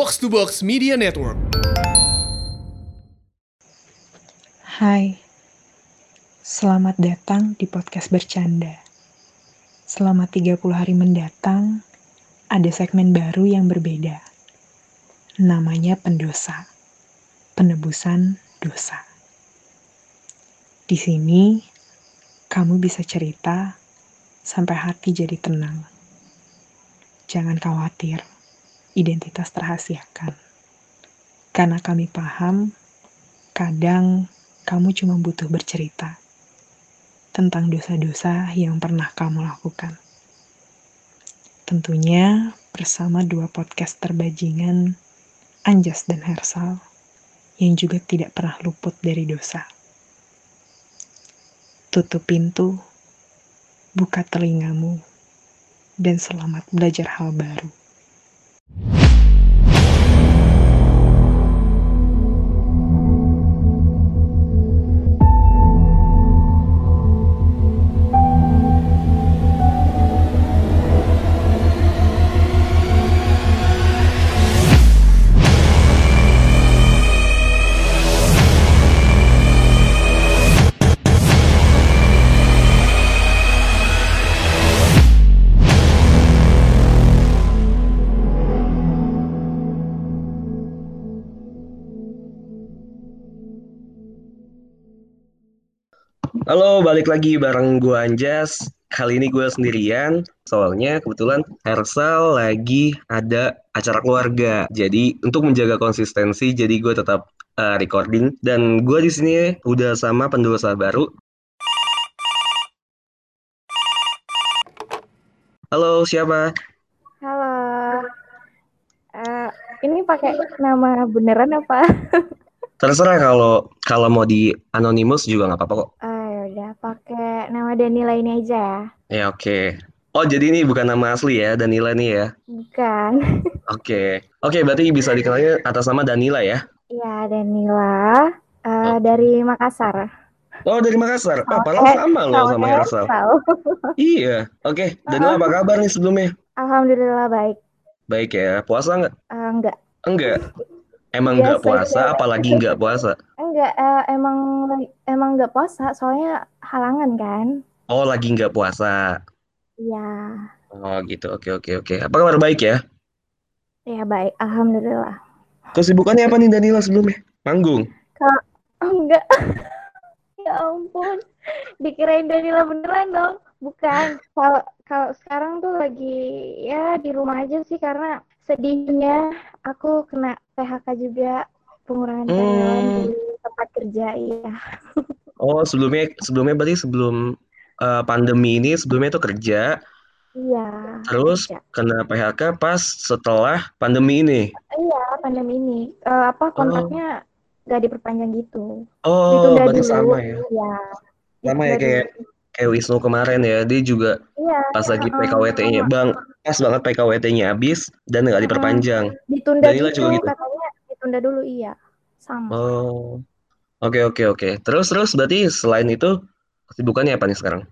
Box to Box Media Network. Hai, selamat datang di podcast bercanda. Selama 30 hari mendatang, ada segmen baru yang berbeda. Namanya pendosa, penebusan dosa. Di sini, kamu bisa cerita sampai hati jadi tenang. Jangan khawatir, identitas terhasiakan. Karena kami paham, kadang kamu cuma butuh bercerita tentang dosa-dosa yang pernah kamu lakukan. Tentunya bersama dua podcast terbajingan, Anjas dan Hersal, yang juga tidak pernah luput dari dosa. Tutup pintu, buka telingamu, dan selamat belajar hal baru. Halo, balik lagi bareng gue Anjas. Kali ini gue sendirian, soalnya kebetulan Hersal lagi ada acara keluarga. Jadi untuk menjaga konsistensi, jadi gue tetap uh, recording. Dan gue di sini udah sama pendosa baru. Halo, siapa? Halo. Uh, ini pakai nama beneran apa? Terserah kalau kalau mau di anonymous juga nggak apa-apa kok. Uh, nama Danila ini aja ya. Ya oke. Okay. Oh jadi ini bukan nama asli ya Danila nih ya? Bukan. Oke. Okay. Oke okay, berarti bisa dikenalnya atas nama Danila ya? Iya Danila uh, oh. dari Makassar. Oh dari Makassar. Oh, oh eh, sama loh sama Hersal. iya. Oke. Okay. Danila apa kabar nih sebelumnya? Alhamdulillah baik. Baik ya. Puasa nggak? Uh, enggak. Enggak. Emang nggak puasa, apalagi nggak puasa? Enggak, uh, emang emang nggak puasa, soalnya halangan kan. Oh, lagi nggak puasa. Iya. Oh gitu, oke oke oke. Apa kabar baik ya? Iya baik, alhamdulillah. Kesibukannya apa nih Danila sebelumnya? Panggung? Kak, oh, enggak. ya ampun, dikirain Danila beneran dong. Bukan. Kalau kalau sekarang tuh lagi ya di rumah aja sih karena sedihnya aku kena PHK juga pengurangan karyawan hmm. di tempat kerja iya. Oh sebelumnya sebelumnya berarti sebelum uh, pandemi ini sebelumnya itu kerja. Iya. Terus kerja. kena PHK pas setelah pandemi ini. Iya pandemi ini uh, apa kontraknya oh. gak diperpanjang gitu. Oh berarti dulu. sama ya. Iya. Sama ya kayak kayak Wisnu kemarin ya dia juga iya, pas lagi PKWT-nya bang pas banget PKWT-nya habis dan nggak diperpanjang. Ditunda Danila gitu, juga gitu. Katanya ditunda dulu iya. Sama. Oh. Oke oke oke. Terus terus berarti selain itu kesibukannya apa nih sekarang?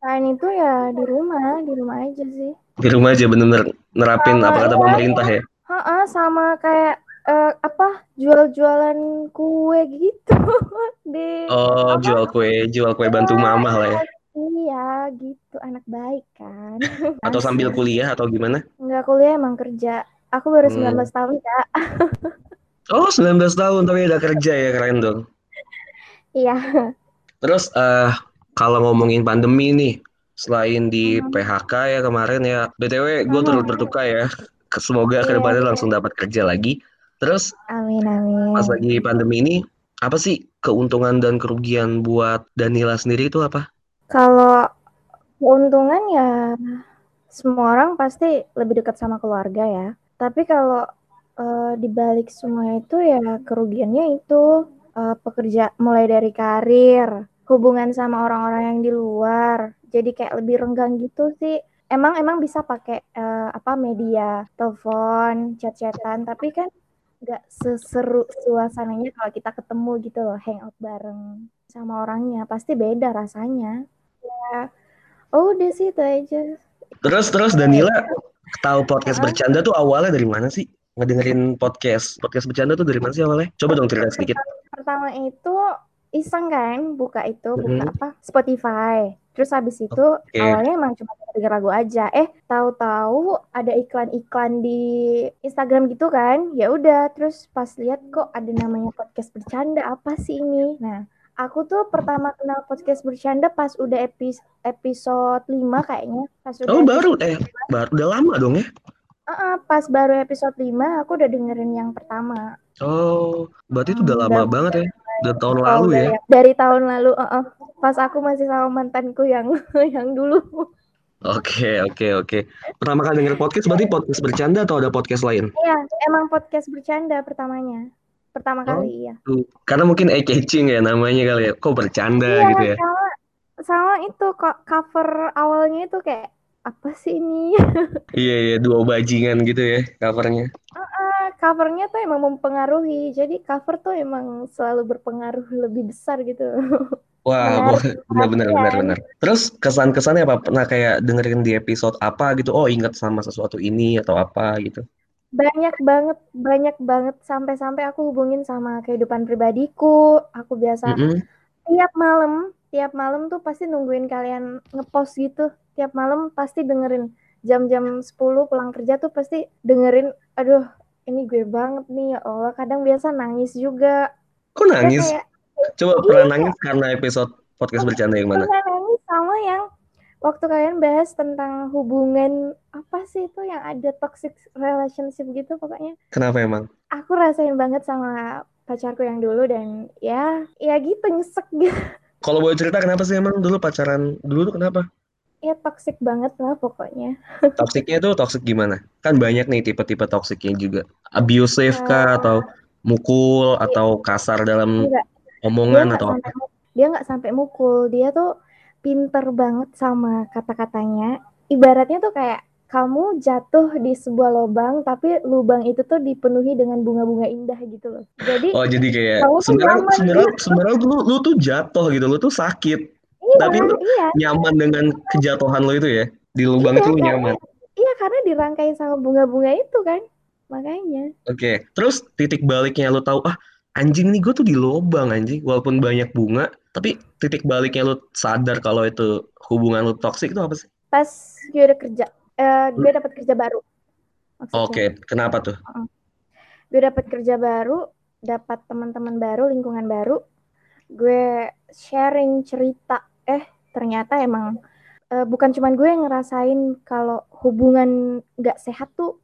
Selain itu ya di rumah, di rumah aja sih. Di rumah aja bener-bener nerapin sama, apa kata ya, pemerintah ya? Heeh, sama kayak uh, apa jual-jualan kue gitu di Oh, apa? jual kue, jual kue bantu mama lah ya. Iya, gitu. Anak baik kan. Atau sambil kuliah atau gimana? Enggak kuliah, emang kerja. Aku baru hmm. 19 tahun, Kak. oh, 19 tahun tapi udah kerja ya, keren dong. Iya. Terus uh, kalau ngomongin pandemi nih, selain di hmm. PHK ya kemarin ya, BTW gue hmm. turut berduka ya. Semoga yeah. ke depannya iya. langsung dapat kerja lagi. Terus, amin, amin. pas lagi pandemi ini, apa sih keuntungan dan kerugian buat Danila sendiri itu apa? Kalau keuntungan ya semua orang pasti lebih dekat sama keluarga ya. Tapi kalau uh, dibalik semua itu ya kerugiannya itu uh, pekerja mulai dari karir, hubungan sama orang-orang yang di luar. Jadi kayak lebih renggang gitu sih. Emang emang bisa pakai uh, apa media, telepon, chat-chatan, tapi kan nggak seseru suasananya kalau kita ketemu gitu loh, hangout bareng sama orangnya. Pasti beda rasanya. Ya. Oh, udah sih itu aja. Terus terus Danila tahu podcast bercanda tuh awalnya dari mana sih? ngedengerin podcast podcast bercanda tuh dari mana sih awalnya coba dong cerita sedikit Pertama itu iseng kan buka itu, buka Mhm. apa? Spotify. Terus habis itu Oke. awalnya emang cuma denger lagu aja. Eh, tahu-tahu ada iklan-iklan di Instagram gitu kan. Ya udah, terus pas lihat kok ada namanya podcast bercanda, apa sih ini? Nah, aku tuh pertama kenal podcast bercanda pas udah epi- episode 5 kayaknya. Pas udah oh baru eh baru udah lama dong ya Heeh, pas baru episode 5 aku udah dengerin yang pertama. oh berarti itu udah Hmm, lama udah- banget ya udah tahun Oh, lalu ya dari, dari tahun lalu, heeh. Pas aku masih sama mantanku yang yang dulu. oke oke oke pertama kali denger podcast berarti podcast bercanda atau ada podcast lain Iya, emang podcast bercanda pertamanya. Pertama Oh. kali, iya. Tuh, karena mungkin eye catching ya namanya kali ya kok bercanda Iya, gitu ya sama sama itu kok cover awalnya itu kayak apa sih ini? iya iya dua bajingan gitu ya covernya Ah, covernya tuh emang mempengaruhi. Jadi cover tuh emang selalu berpengaruh lebih besar gitu. Wah, Menarik benar benar benar perhatian. benar. Terus kesan-kesannya apa? Pernah kayak dengerin di episode apa gitu? Oh, ingat sama sesuatu ini atau apa gitu? Banyak banget, banyak banget sampai-sampai aku hubungin sama kehidupan pribadiku. Aku biasa Mm-mm. tiap malam, tiap malam tuh pasti nungguin kalian ngepost gitu. Tiap malam pasti dengerin jam-jam 10 pulang kerja tuh pasti dengerin, aduh ini gue banget nih ya Allah. Kadang biasa nangis juga. Kok Ya nangis? kayak Coba Iya. pernah nangis karena episode podcast bercanda yang mana? pernah nangis sama yang waktu kalian bahas tentang hubungan apa sih itu yang ada toxic relationship gitu pokoknya. Kenapa emang? Aku rasain banget sama pacarku yang dulu dan ya ya gitu nyesek gitu. Kalau boleh cerita kenapa sih emang dulu pacaran dulu tuh kenapa? Ya toxic banget lah pokoknya. Toksiknya tuh toksik gimana? Kan banyak nih tipe-tipe toksiknya juga. Abusive kah Eh, atau mukul atau kasar dalam enggak. dia omongan nggak atau apa? dia nggak sampai mukul dia tuh pinter banget sama kata-katanya. Ibaratnya tuh kayak kamu jatuh di sebuah lubang tapi lubang itu tuh dipenuhi dengan bunga-bunga indah gitu loh. Jadi Oh, jadi kayak sebenarnya sebenarnya gitu sebenarnya lu, lu tuh jatuh gitu, lu tuh sakit. iya Tapi lu iya. nyaman dengan kejatuhan lo itu ya? Di lubang iya itu lu karena nyaman? iya karena dirangkai sama bunga-bunga itu kan makanya. Oke terus titik baliknya lu tahu ah anjing nih gue tuh di lubang anjing. Walaupun banyak bunga tapi titik baliknya lu sadar kalau itu hubungan lu toksik itu apa sih? Pas gue udah kerja eh, gue dapat kerja baru oke kenapa tuh? Heeh. gue dapat kerja baru dapat teman-teman baru lingkungan baru. Gue sharing cerita. Eh ternyata emang eh, bukan cuman gue yang ngerasain kalau hubungan nggak sehat tuh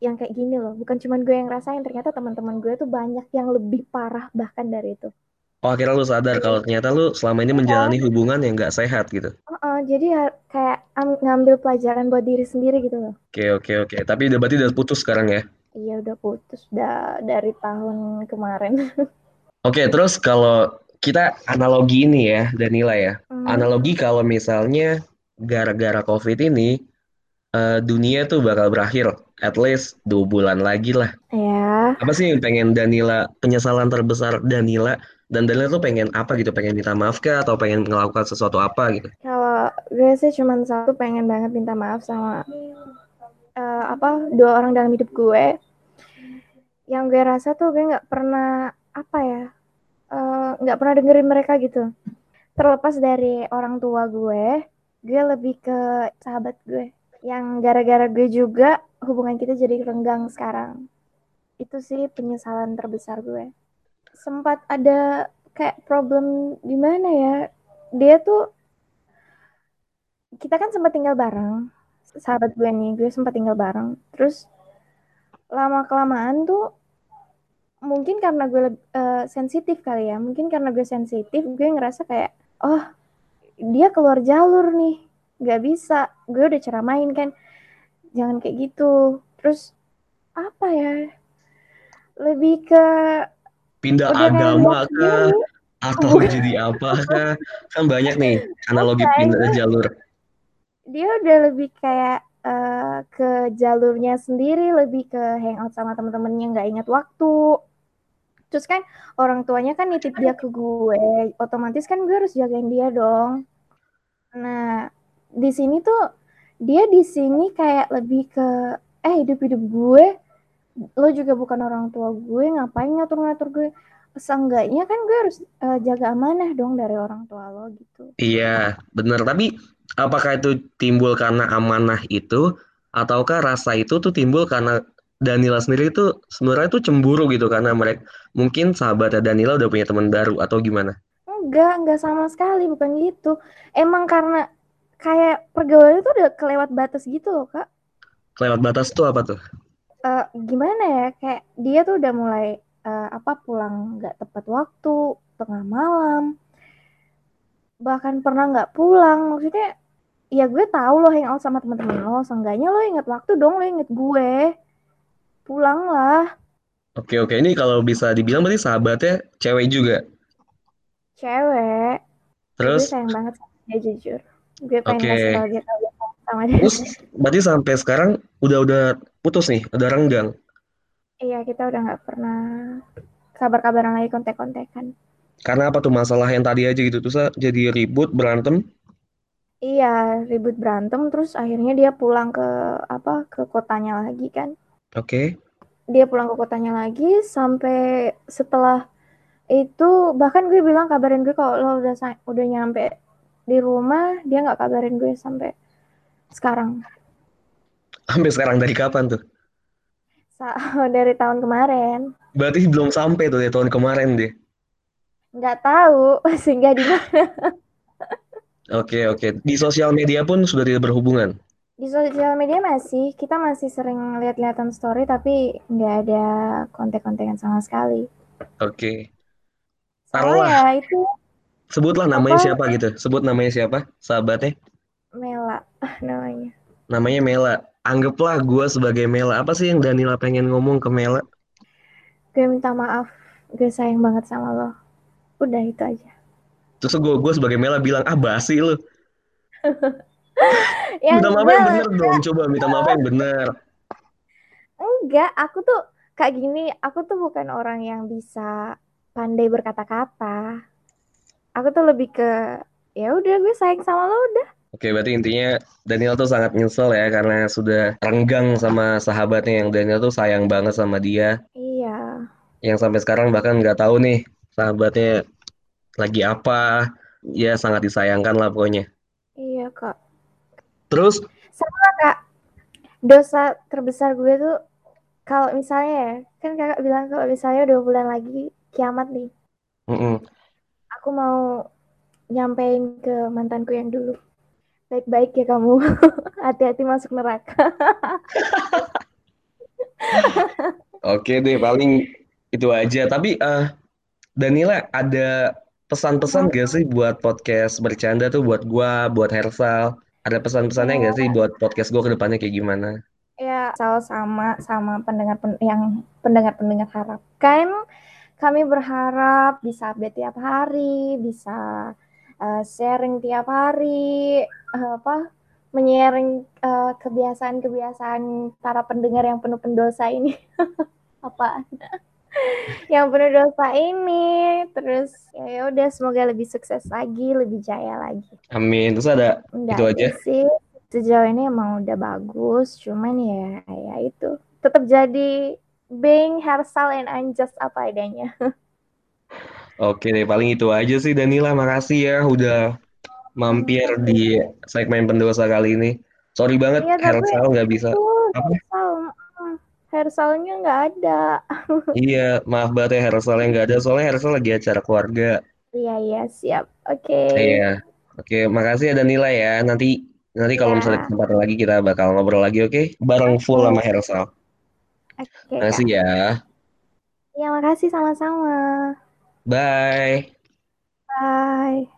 yang kayak gini loh. Bukan cuman gue yang ngerasain ternyata teman-teman gue tuh banyak yang lebih parah bahkan dari itu. Oh akhirnya lu sadar kalau ternyata lu selama ini menjalani hubungan yang nggak sehat gitu? Heeh, jadi ya kayak am- ngambil pelajaran buat diri sendiri gitu loh. Oke oke oke. Tapi udah berarti udah putus sekarang ya? Iya udah putus udah dari tahun kemarin. Oke terus kalau kita analogi ini ya Danila ya. Hmm, analogi kalau misalnya gara-gara COVID ini eh, dunia tuh bakal berakhir at least dua bulan lagi lah. ya Apa sih yang pengen Danila penyesalan terbesar Danila dan Danila tuh pengen apa gitu? Pengen minta maaf kah atau pengen melakukan sesuatu apa gitu? Kalau gue sih cuman satu pengen banget minta maaf sama eh, apa dua orang dalam hidup gue. Yang gue rasa tuh gue nggak pernah apa ya eh, nggak pernah dengerin mereka gitu. Terlepas dari orang tua gue, gue lebih ke sahabat gue. Yang gara-gara gue juga hubungan kita jadi renggang sekarang. Itu sih penyesalan terbesar gue. Sempat ada kayak problem di mana ya? Dia tuh kita kan sempat tinggal bareng sahabat gue nih gue sempat tinggal bareng terus lama kelamaan tuh mungkin karena gue eh, sensitif kali ya mungkin karena gue sensitif gue ngerasa kayak oh dia keluar jalur nih nggak bisa. Gue udah ceramain kan. Jangan kayak gitu. Terus apa ya? Lebih ke Pindah udah agama kah? atau jadi apa kah? Kan banyak nih analogi pindah kayaknya jalur. dia udah lebih kayak eh, ke jalurnya sendiri, lebih ke hangout sama temen-temennya nggak ingat waktu. Terus kan orang tuanya kan nitip dia ke gue, otomatis kan gue harus jagain dia dong. Nah, di sini tuh dia di sini kayak lebih ke eh hidup-hidup gue lo juga bukan orang tua gue ngapain ngatur-ngatur gue seenggaknya kan gue harus uh, jaga amanah dong dari orang tua lo gitu iya bener tapi apakah itu timbul karena amanah itu ataukah rasa itu tuh timbul karena Danila sendiri itu sebenarnya tuh cemburu gitu karena mereka mungkin sahabatnya Danila udah punya teman baru atau gimana? Enggak, enggak sama sekali, bukan gitu. Emang karena kayak pergaulan itu udah kelewat batas gitu loh, Kak. Kelewat batas tuh apa tuh? Uh, gimana ya? Kayak dia tuh udah mulai uh, apa pulang nggak tepat waktu, tengah malam. Bahkan pernah nggak pulang. Maksudnya ya gue tahu lo hangout sama teman-teman lo, seenggaknya lo inget waktu dong, lo inget gue pulanglah. Oke oke ini kalau bisa dibilang berarti sahabatnya cewek juga. Cewek. Terus? Gue sayang banget sama dia jujur. Gue pengen okay. kasih tau dia sama dia. Terus berarti sampai sekarang udah udah putus nih, udah renggang. Iya kita udah nggak pernah kabar-kabaran lagi kontek-kontekan. Karena apa tuh masalah yang tadi aja gitu terus jadi ribut berantem? Iya ribut berantem terus akhirnya dia pulang ke apa ke kotanya lagi kan. Oke. Okay. Dia pulang ke kotanya lagi sampai setelah itu bahkan gue bilang kabarin gue kalau lo udah udah nyampe di rumah dia nggak kabarin gue sampai sekarang. Sampai sekarang dari kapan tuh? Sa dari tahun kemarin. Berarti belum sampai tuh dari tahun kemarin deh. Nggak tahu sehingga di mana. Oke oke. Di sosial media pun sudah tidak berhubungan. Di sosial media masih, kita masih sering lihat-lihatan story tapi nggak ada konten-konten sama sekali. Oke. Okay. ya itu. Sebutlah namanya apa? siapa gitu. Sebut namanya siapa? Sahabatnya? Mela namanya. Namanya Mela. Anggaplah gue sebagai Mela. Apa sih yang Danila pengen ngomong ke Mela? Gue minta maaf. Gue sayang banget sama lo. Udah itu aja. Terus gue gue sebagai Mela bilang, ah basi lo. yang minta maaf yang bener dong, coba minta maaf yang bener. Enggak, aku tuh kayak gini, aku tuh bukan orang yang bisa pandai berkata-kata. Aku tuh lebih ke ya udah gue sayang sama lo udah. Oke, berarti intinya Daniel tuh sangat nyesel ya karena sudah renggang sama sahabatnya yang Daniel tuh sayang banget sama dia. Iya. Yang sampai sekarang bahkan nggak tahu nih sahabatnya lagi apa. Ya sangat disayangkan lah pokoknya. Iya kak. Terus? Sama kak, dosa terbesar gue tuh kalau misalnya ya, kan kakak bilang kalau misalnya dua bulan lagi kiamat nih. Mm -mm. Aku mau nyampein ke mantanku yang dulu. Baik-baik ya kamu. Hati-hati masuk neraka. Oke deh, paling itu aja. Tapi uh, Danila ada pesan-pesan gak sih buat podcast bercanda tuh buat gua, buat Hersal? Ada pesan-pesannya nggak sih buat podcast gue ke depannya kayak gimana? Ya, sama sama pendengar pen, yang pendengar-pendengar harapkan. Kami berharap bisa update tiap hari, bisa uh, sharing tiap hari, uh, apa menyaring uh, kebiasaan-kebiasaan para pendengar yang penuh pendosa ini. apa? yang penuh dosa ini. Terus ya, ya udah semoga lebih sukses lagi lebih jaya lagi. Amin. Terus ada Enggak itu aja? sih. Sejauh ini emang udah bagus. Cuman ya ya itu. Tetap jadi being Hersal and Anjas apa adanya Oke deh, paling itu aja sih Danila. Makasih ya udah mampir di segmen pendosa kali ini. Sorry banget ya, Hersal nggak bisa. Apa? Hersalnya nggak ada. iya, maaf banget ya Hersalnya nggak ada. Soalnya Hersal lagi acara keluarga. Iya, iya, siap. Oke. Okay. Iya. Oke, makasih ya Danila ya. Nanti nanti kalau ya. misalnya kesempatan lagi kita bakal ngobrol lagi, oke? Okay? Bareng full sama Hersal. Oke. Okay, makasih ya. Ya, makasih sama-sama. Bye. Bye.